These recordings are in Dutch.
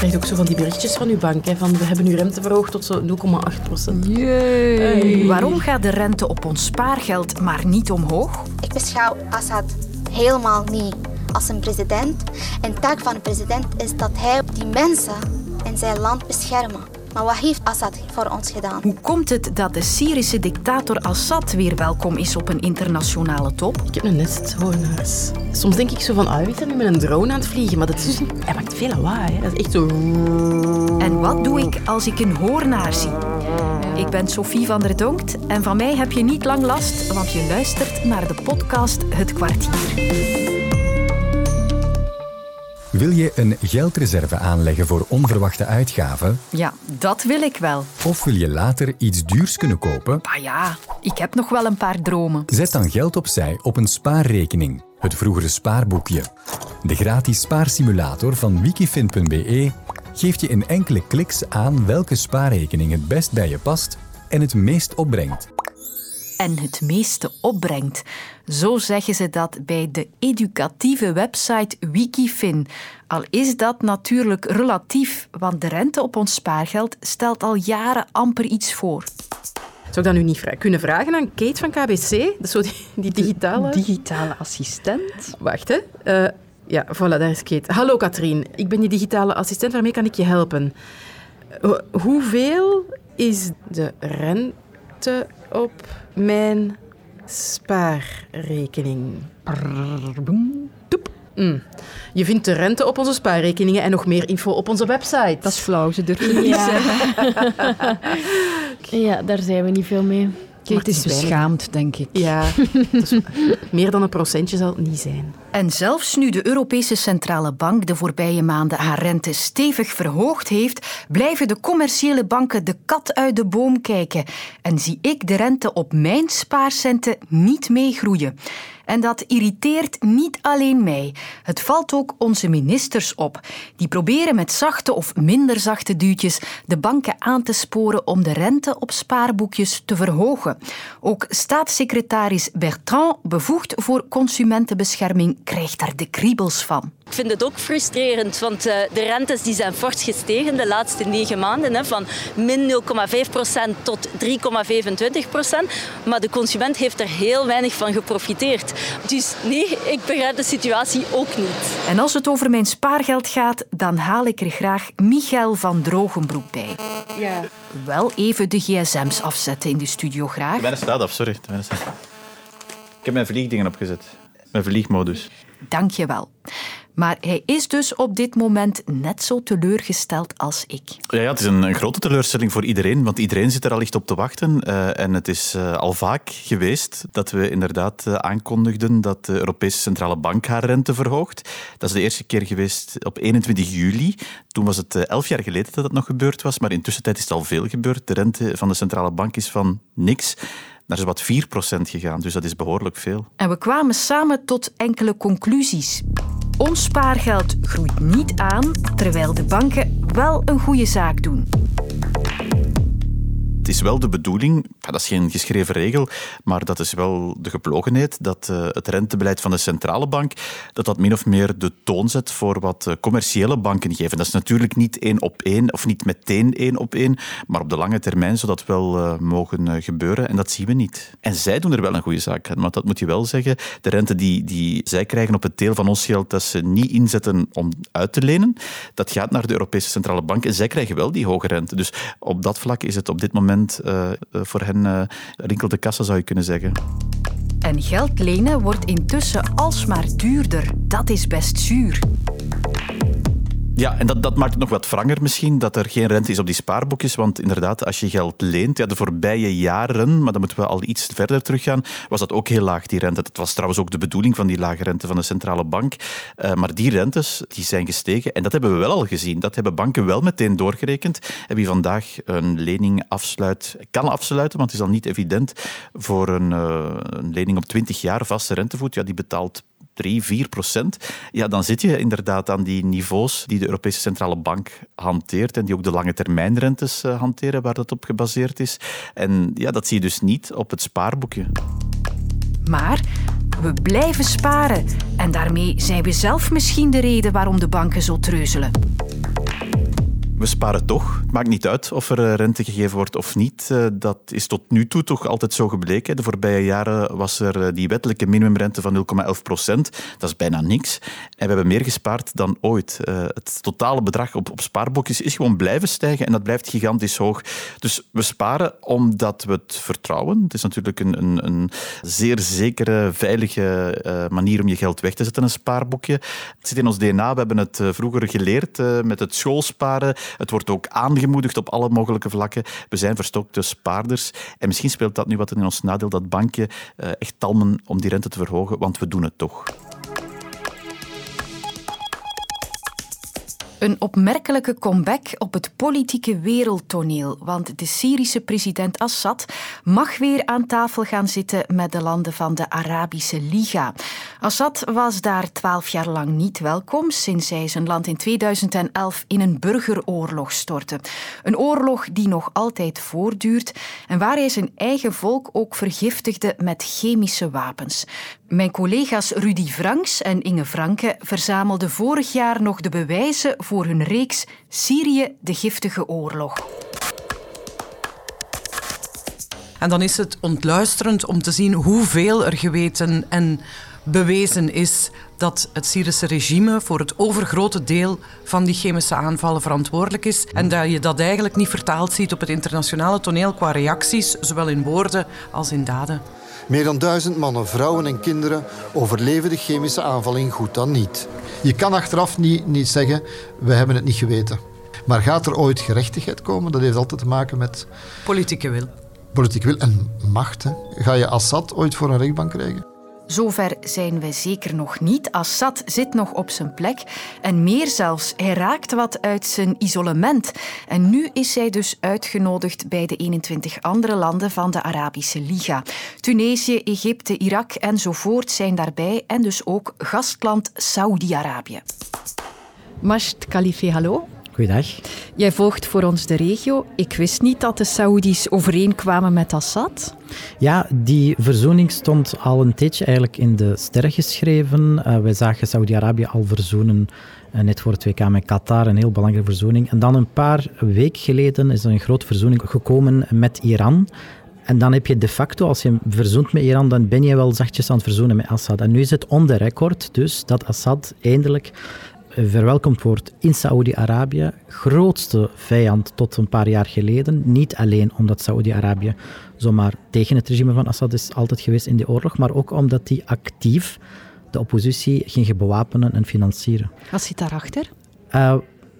krijgt ook zo van die berichtjes van uw bank. Hè, van we hebben uw rente verhoogd tot zo 0,8 procent. Waarom gaat de rente op ons spaargeld maar niet omhoog? Ik beschouw Assad helemaal niet als een president. En taak van een president is dat hij die mensen en zijn land beschermen. Maar wat heeft Assad voor ons gedaan? Hoe komt het dat de Syrische dictator Assad weer welkom is op een internationale top? Ik heb een nest hoornaars. Soms denk ik zo van, ah, weet je, nu met een drone aan het vliegen. Maar dat is, hij maakt veel lawaai. Hè. Dat is echt zo... En wat doe ik als ik een hoornaar zie? Ik ben Sophie van der Donkt en van mij heb je niet lang last, want je luistert naar de podcast Het Kwartier. Wil je een geldreserve aanleggen voor onverwachte uitgaven? Ja, dat wil ik wel. Of wil je later iets duurs kunnen kopen? Ah ja, ik heb nog wel een paar dromen. Zet dan geld opzij op een spaarrekening, het vroegere spaarboekje. De gratis spaarsimulator van wikifin.be geeft je in enkele kliks aan welke spaarrekening het best bij je past en het meest opbrengt en het meeste opbrengt. Zo zeggen ze dat bij de educatieve website Wikifin. Al is dat natuurlijk relatief, want de rente op ons spaargeld stelt al jaren amper iets voor. Zou ik dat nu niet kunnen vragen aan Kate van KBC? Dat is zo die, die digitale... digitale assistent. Wacht, hè. Uh, ja, voilà, daar is Kate. Hallo Katrien, ik ben je digitale assistent. Waarmee kan ik je helpen? Hoeveel is de rente op mijn spaarrekening. Mm. Je vindt de rente op onze spaarrekeningen en nog meer info op onze website. Dat is flauw, ze durven niet zeggen. ja, daar zijn we niet veel mee. Het is beschaamd, denk ik. Ja, meer dan een procentje zal het niet zijn. En zelfs nu de Europese Centrale Bank de voorbije maanden haar rente stevig verhoogd heeft, blijven de commerciële banken de kat uit de boom kijken. En zie ik de rente op mijn spaarcenten niet meegroeien. En dat irriteert niet alleen mij. Het valt ook onze ministers op. Die proberen met zachte of minder zachte duwtjes de banken aan te sporen om de rente op spaarboekjes te verhogen. Ook staatssecretaris Bertrand, bevoegd voor consumentenbescherming, krijgt er de kriebels van. Ik vind het ook frustrerend, want uh, de rentes die zijn fors gestegen de laatste negen maanden. Van min 0,5% tot 3,25%. Maar de consument heeft er heel weinig van geprofiteerd. Dus nee, ik begrijp de situatie ook niet. En als het over mijn spaargeld gaat, dan haal ik er graag Michael van Drogenbroek bij. Ja. Wel even de gsm's afzetten in de studio graag. Ik ben staat af, sorry. Ik heb mijn vliegdingen opgezet. Mijn vliegmodus. Dank je wel. Maar hij is dus op dit moment net zo teleurgesteld als ik. Ja, ja het is een, grote teleurstelling voor iedereen, want iedereen zit er al licht op te wachten. Uh, en het is uh, al vaak geweest dat we inderdaad uh, aankondigden dat de Europese Centrale Bank haar rente verhoogt. Dat is de eerste keer geweest op 21 juli. Toen was het elf jaar geleden dat dat nog gebeurd was, maar intussen is het al veel gebeurd. De rente van de Centrale Bank is van niks naar is wat 4% gegaan, dus dat is behoorlijk veel. En we kwamen samen tot enkele conclusies. Ons spaargeld groeit niet aan, terwijl de banken wel een goede zaak doen is wel de bedoeling, dat is geen geschreven regel, maar dat is wel de geplogenheid dat uh, het rentebeleid van de centrale bank dat dat min of meer de toon zet voor wat uh, commerciële banken geven. Dat is natuurlijk niet één op één of niet meteen één op één, maar op de lange termijn zou dat wel uh, mogen gebeuren en dat zien we niet. En zij doen er wel een goede zaak aan, maar dat moet je wel zeggen. De rente die, die zij krijgen op het deel van ons geld dat ze niet inzetten om uit te lenen, dat gaat naar de Europese Centrale Bank en zij krijgen wel die hoge rente. Dus op dat vlak is het op dit moment uh, voor hen uh, rinkelde kassa, zou je kunnen zeggen. En geld lenen wordt intussen alsmaar duurder. Dat is best zuur. Ja, en dat, dat maakt het nog wat wranger misschien, dat er geen rente is op die spaarboekjes. Want inderdaad, als je geld leent, ja, de voorbije jaren, maar dan moeten we al iets verder teruggaan, was dat ook heel laag, die rente. Dat was trouwens ook de bedoeling van die lage rente van de centrale bank. Uh, maar die rentes die zijn gestegen en dat hebben we wel al gezien. Dat hebben banken wel meteen doorgerekend. En wie vandaag een lening afsluit, kan afsluiten, want het is al niet evident voor een, uh, een lening op 20 jaar vaste rentevoet, ja, die betaalt 3, 4 procent, ja, dan zit je inderdaad aan die niveaus die de Europese Centrale Bank hanteert en die ook de lange termijnrentes uh, hanteren, waar dat op gebaseerd is. En ja, dat zie je dus niet op het spaarboekje. Maar we blijven sparen en daarmee zijn we zelf misschien de reden waarom de banken zo treuzelen. We sparen toch. Het maakt niet uit of er eh, rente gegeven wordt of niet. Eh, dat is tot nu toe toch altijd zo gebleken. De voorbije jaren was er eh, die wettelijke minimumrente van 0,11 procent. Dat is bijna niks. En we hebben meer gespaard dan ooit. Het totale bedrag op, op spaarboekjes is gewoon blijven stijgen en dat blijft gigantisch hoog. Dus we sparen omdat we het vertrouwen. Het is natuurlijk een, een, een zeer zekere, veilige manier om je geld weg te zetten, een spaarboekje. Het zit in ons DNA. We hebben het vroeger geleerd met het schoolsparen. Het wordt ook aangemoedigd op alle mogelijke vlakken. We zijn verstokte spaarders. En misschien speelt dat nu wat in ons nadeel, dat bankje eh, echt talmen om die rente te verhogen, want we doen het toch. Een opmerkelijke comeback op het politieke wereldtoneel, want de Syrische president Assad mag weer aan tafel gaan zitten met de landen van de Arabische Liga. Assad was daar twaalf jaar lang niet welkom sinds hij zijn land in 2011 in een burgeroorlog stortte. Een oorlog die nog altijd voortduurt en waar hij zijn eigen volk ook vergiftigde met chemische wapens. Mijn collega's Rudy Franks en Inge Franke verzamelden vorig jaar nog de bewijzen voor hun reeks Syrië, de giftige oorlog. En dan is het ontluisterend om te zien hoeveel er geweten en bewezen is dat het Syrische regime voor het overgrote deel van die chemische aanvallen verantwoordelijk is. En dat je dat eigenlijk niet vertaald ziet op het internationale toneel qua reacties, zowel in woorden als in daden. Meer dan duizend mannen, vrouwen en kinderen overleven de chemische aanval in goed dan niet. Je kan achteraf niet, niet zeggen, we hebben het niet geweten. Maar gaat er ooit gerechtigheid komen? Dat heeft altijd te maken met... Politieke wil. Politieke wil en macht. Hè? Ga je Assad ooit voor een rechtbank krijgen? Zover zijn we zeker nog niet. Assad zit nog op zijn plek. En meer zelfs, hij raakt wat uit zijn isolement. En nu is hij dus uitgenodigd bij de 21 andere landen van de Arabische Liga. Tunesië, Egypte, Irak enzovoort zijn daarbij. En dus ook gastland Saudi-Arabië. Masht Khalife, hallo. Goeiedag. Jij volgt voor ons de regio. Ik wist niet dat de Saoedi's overeenkwamen met Assad. Ja, die verzoening stond al een tijdje eigenlijk in de sterren geschreven. Uh, wij zagen Saudi-Arabië al verzoenen uh, net voor het WK met Qatar, een heel belangrijke verzoening. En dan een paar weken geleden is er een grote verzoening gekomen met Iran. En dan heb je de facto, als je verzoent met Iran, dan ben je wel zachtjes aan het verzoenen met Assad. En nu is het on the record dus dat Assad eindelijk verwelkomd wordt in Saoedi-Arabië, grootste vijand tot een paar jaar geleden. Niet alleen omdat Saoedi-Arabië zomaar tegen het regime van Assad is altijd geweest in de oorlog, maar ook omdat die actief de oppositie ging bewapenen en financieren. Wat zit daarachter? Uh,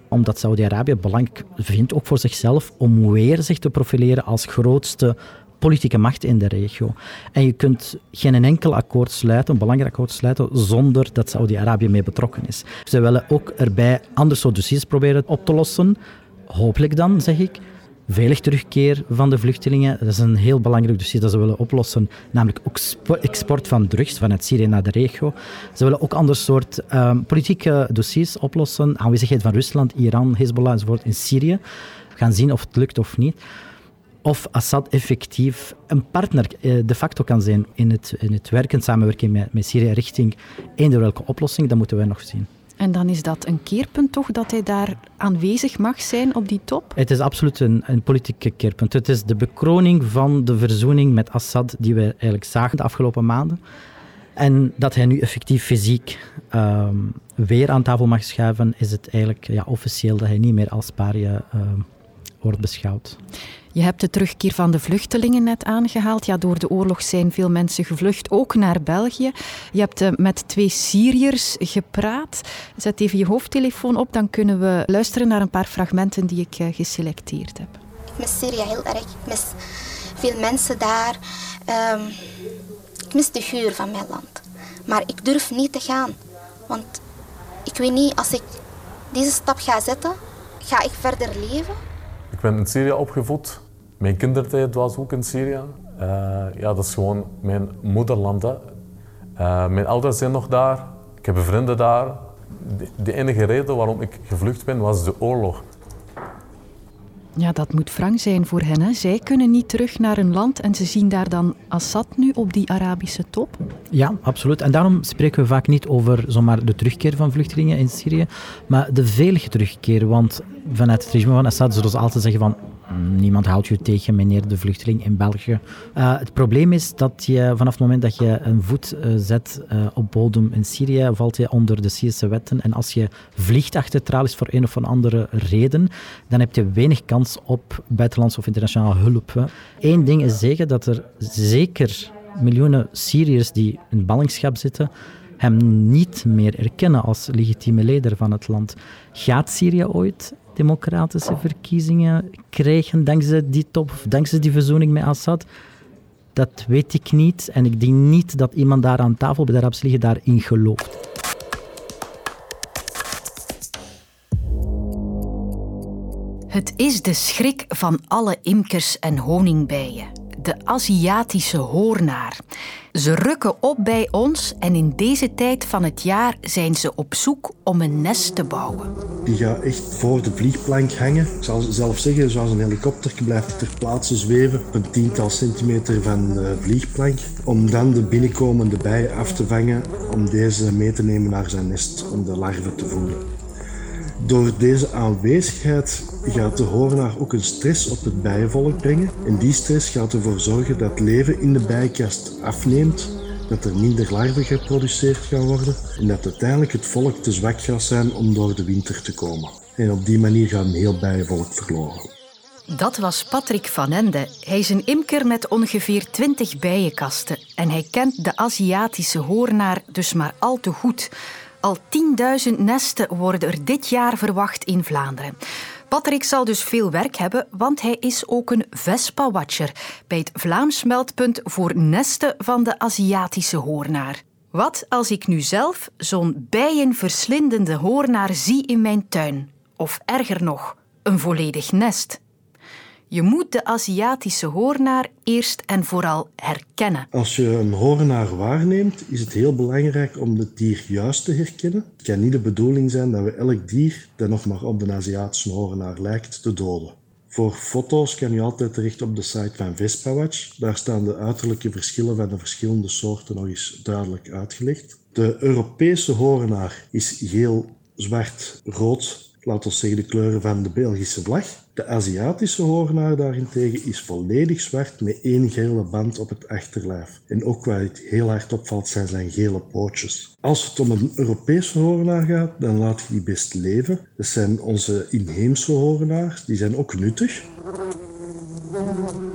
omdat Saudi-Arabië belangrijk vindt, ook voor zichzelf, om weer zich te profileren als grootste politieke macht in de regio. En je kunt geen enkel akkoord sluiten, een belangrijk akkoord sluiten, zonder dat Saudi-Arabië mee betrokken is. Ze willen ook erbij andere soort dossiers proberen op te lossen. Hopelijk dan, zeg ik. Veilig terugkeer van de vluchtelingen, dat is een heel belangrijk dossier dat ze willen oplossen. Namelijk ook export van drugs vanuit Syrië naar de regio. Ze willen ook andere soort um, politieke dossiers oplossen. Aanwezigheid van Rusland, Iran, Hezbollah enzovoort in Syrië. We gaan zien of het lukt of niet of Assad effectief een partner eh, de facto kan zijn in het, in het werken, samenwerking met, met Syrië richting eender welke oplossing, dat moeten wij nog zien. En dan is dat een keerpunt toch, dat hij daar aanwezig mag zijn op die top? Het is absoluut een, een politieke keerpunt. Het is de bekroning van de verzoening met Assad die we eigenlijk zagen de afgelopen maanden. En dat hij nu effectief fysiek ehm, weer aan tafel mag schuiven, is het eigenlijk ja, officieel dat hij niet meer als paria uh, wordt beschouwd. Je hebt de terugkeer van de vluchtelingen net aangehaald. Ja, door de oorlog zijn veel mensen gevlucht, ook naar België. Je hebt uh, met twee Syriërs gepraat. Zet even je hoofdtelefoon op, dan kunnen we luisteren naar een paar fragmenten die ik uh, geselecteerd heb. Ik mis Syrië heel erg. Ik mis veel mensen daar. Um, ik mis de geur van mijn land. Maar ik durf niet te gaan. Want ik weet niet, als ik deze stap ga zetten, ga ik verder leven? Ik ben in Syrië opgevoed. Mijn kindertijd was ook in Syrië. Uh, ja, dat is gewoon mijn moederland. Uh, mijn ouders zijn nog daar. Ik heb vrienden daar. De, enige reden waarom ik gevlucht ben, was de oorlog. Ja, dat moet wrang zijn voor hen. Hè. Zij kunnen niet terug naar hun land en ze zien daar dan Assad nu op die Arabische top. Ja, absoluut. En daarom spreken we vaak niet over zomaar de terugkeer van vluchtelingen in Syrië, maar de veilige terugkeer. Want vanuit het regime van Assad zullen ze altijd zeggen van Niemand houdt je tegen, meneer de vluchteling in België. Uh, het probleem is dat je vanaf het moment dat je een voet uh, zet uh, op bodem in Syrië, valt je onder de Syrische wetten. En als je vliegt achter tralies voor een of andere reden, dan heb je weinig kans op buitenlandse of internationale hulp. Eén ding is zeker dat er zeker miljoenen Syriërs die in ballingschap zitten, hem niet meer erkennen als legitieme leider van het land. Gaat Syrië ooit democratische verkiezingen krijgen dankzij die top, dankzij die verzoening met Assad? Dat weet ik niet. En ik denk niet dat iemand daar aan tafel bij de Arabische Liga daarin gelooft. Het is de schrik van alle imkers en honingbijen de Aziatische hoornaar. Ze rukken op bij ons en in deze tijd van het jaar zijn ze op zoek om een nest te bouwen. Die gaat echt voor de vliegplank hangen. Ik zal zelf zeggen, zoals een helikopter blijft ter plaatse zweven op een tiental centimeter van de vliegplank. Om dan de binnenkomende bijen af te vangen om deze mee te nemen naar zijn nest om de larven te voeden. Door deze aanwezigheid gaat de hoornaar ook een stress op het bijenvolk brengen. En die stress gaat ervoor zorgen dat leven in de bijenkast afneemt, dat er minder larven geproduceerd gaan worden en dat uiteindelijk het volk te zwak gaat zijn om door de winter te komen. En op die manier gaat een heel bijenvolk verloren. Dat was Patrick van Ende. Hij is een imker met ongeveer 20 bijenkasten en hij kent de Aziatische hoornaar dus maar al te goed. Al 10.000 nesten worden er dit jaar verwacht in Vlaanderen. Patrick zal dus veel werk hebben, want hij is ook een Vespa-watcher bij het Vlaams meldpunt voor nesten van de Aziatische hoornaar. Wat als ik nu zelf zo'n bijenverslindende hoornaar zie in mijn tuin? Of erger nog, een volledig nest? Je moet de Aziatische hoornaar eerst en vooral herkennen. Als je een hoornaar waarneemt, is het heel belangrijk om het dier juist te herkennen. Het kan niet de bedoeling zijn dat we elk dier dat nog maar op de Aziatische hoornaar lijkt, te doden. Voor foto's kan je altijd terecht op de site van VespaWatch. Daar staan de uiterlijke verschillen van de verschillende soorten nog eens duidelijk uitgelegd. De Europese hoornaar is geel, zwart, rood. Laten we zeggen de kleuren van de Belgische vlag. De Aziatische hoornaar daarentegen is volledig zwart met één gele band op het achterlijf. En ook waar het heel hard opvalt zijn zijn gele pootjes. Als het om een Europese hoornaar gaat, dan laat je die best leven. Dat zijn onze inheemse hoornaars, die zijn ook nuttig.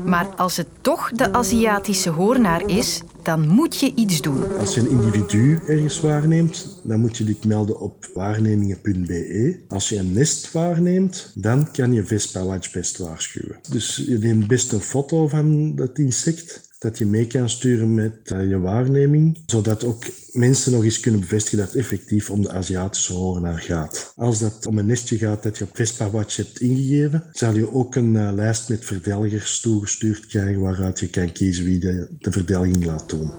Maar als het toch de Aziatische hoornaar is, dan moet je iets doen. Als je een individu ergens waarneemt, dan moet je dit melden op waarnemingen.be. Als je een nest waarneemt, dan kan je Vespa best waarschuwen. Dus je neemt best een foto van dat insect dat je mee kan sturen met uh, je waarneming, zodat ook mensen nog eens kunnen bevestigen dat het effectief om de Aziatische hoornaar gaat. Als dat om een nestje gaat dat je op Vespa Watch hebt ingegeven, zal je ook een uh, lijst met verdelgers toegestuurd krijgen waaruit je kan kiezen wie de, de verdelging laat doen.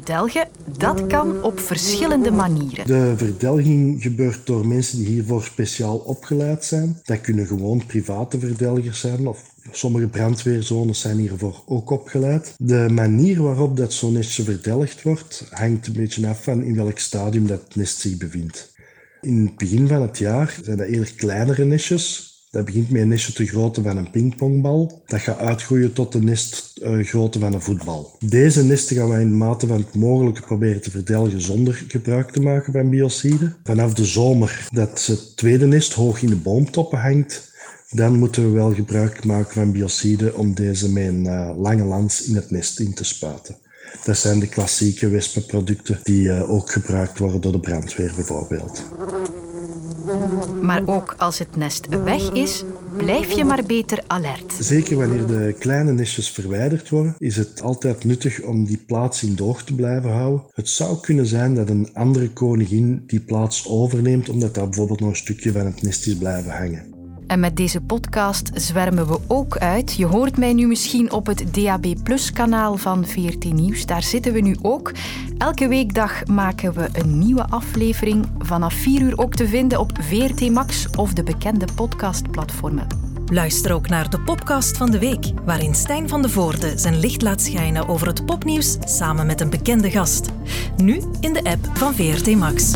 En verdelgen, dat kan op verschillende manieren. De verdelging gebeurt door mensen die hiervoor speciaal opgeleid zijn. Dat kunnen gewoon private verdelgers zijn of Sommige brandweerzones zijn hiervoor ook opgeleid. De manier waarop dat zo'n nestje verdelgd wordt, hangt een beetje af van in welk stadium dat nest zich bevindt. In het begin van het jaar zijn dat eerder kleinere nestjes. Dat begint met een nestje te grootte van een pingpongbal. Dat gaat uitgroeien tot de nestgrootte van een voetbal. Deze nesten gaan wij in mate van het mogelijke proberen te verdelgen zonder gebruik te maken van biocide. Vanaf de zomer dat het tweede nest hoog in de boomtoppen hangt, dan moeten we wel gebruik maken van biocide om deze met een uh, lange lans in het nest in te spuiten. Dat zijn de klassieke wespenproducten die uh, ook gebruikt worden door de brandweer bijvoorbeeld. Maar ook als het nest weg is, blijf je maar beter alert. Zeker wanneer de kleine nestjes verwijderd worden, is het altijd nuttig om die plaats in doog te blijven houden. Het zou kunnen zijn dat een andere koningin die plaats overneemt, omdat daar bijvoorbeeld nog een stukje van het nest is blijven hangen. En met deze podcast zwermen we ook uit. Je hoort mij nu misschien op het DAB Plus kanaal van VRT Nieuws. Daar zitten we nu ook. Elke weekdag maken we een nieuwe aflevering. Vanaf 4 uur ook te vinden op VRT Max of de bekende podcastplatformen. Luister ook naar de podcast van de week, waarin Stijn van de Voorde zijn licht laat schijnen over het popnieuws samen met een bekende gast. Nu in de app van VRT Max.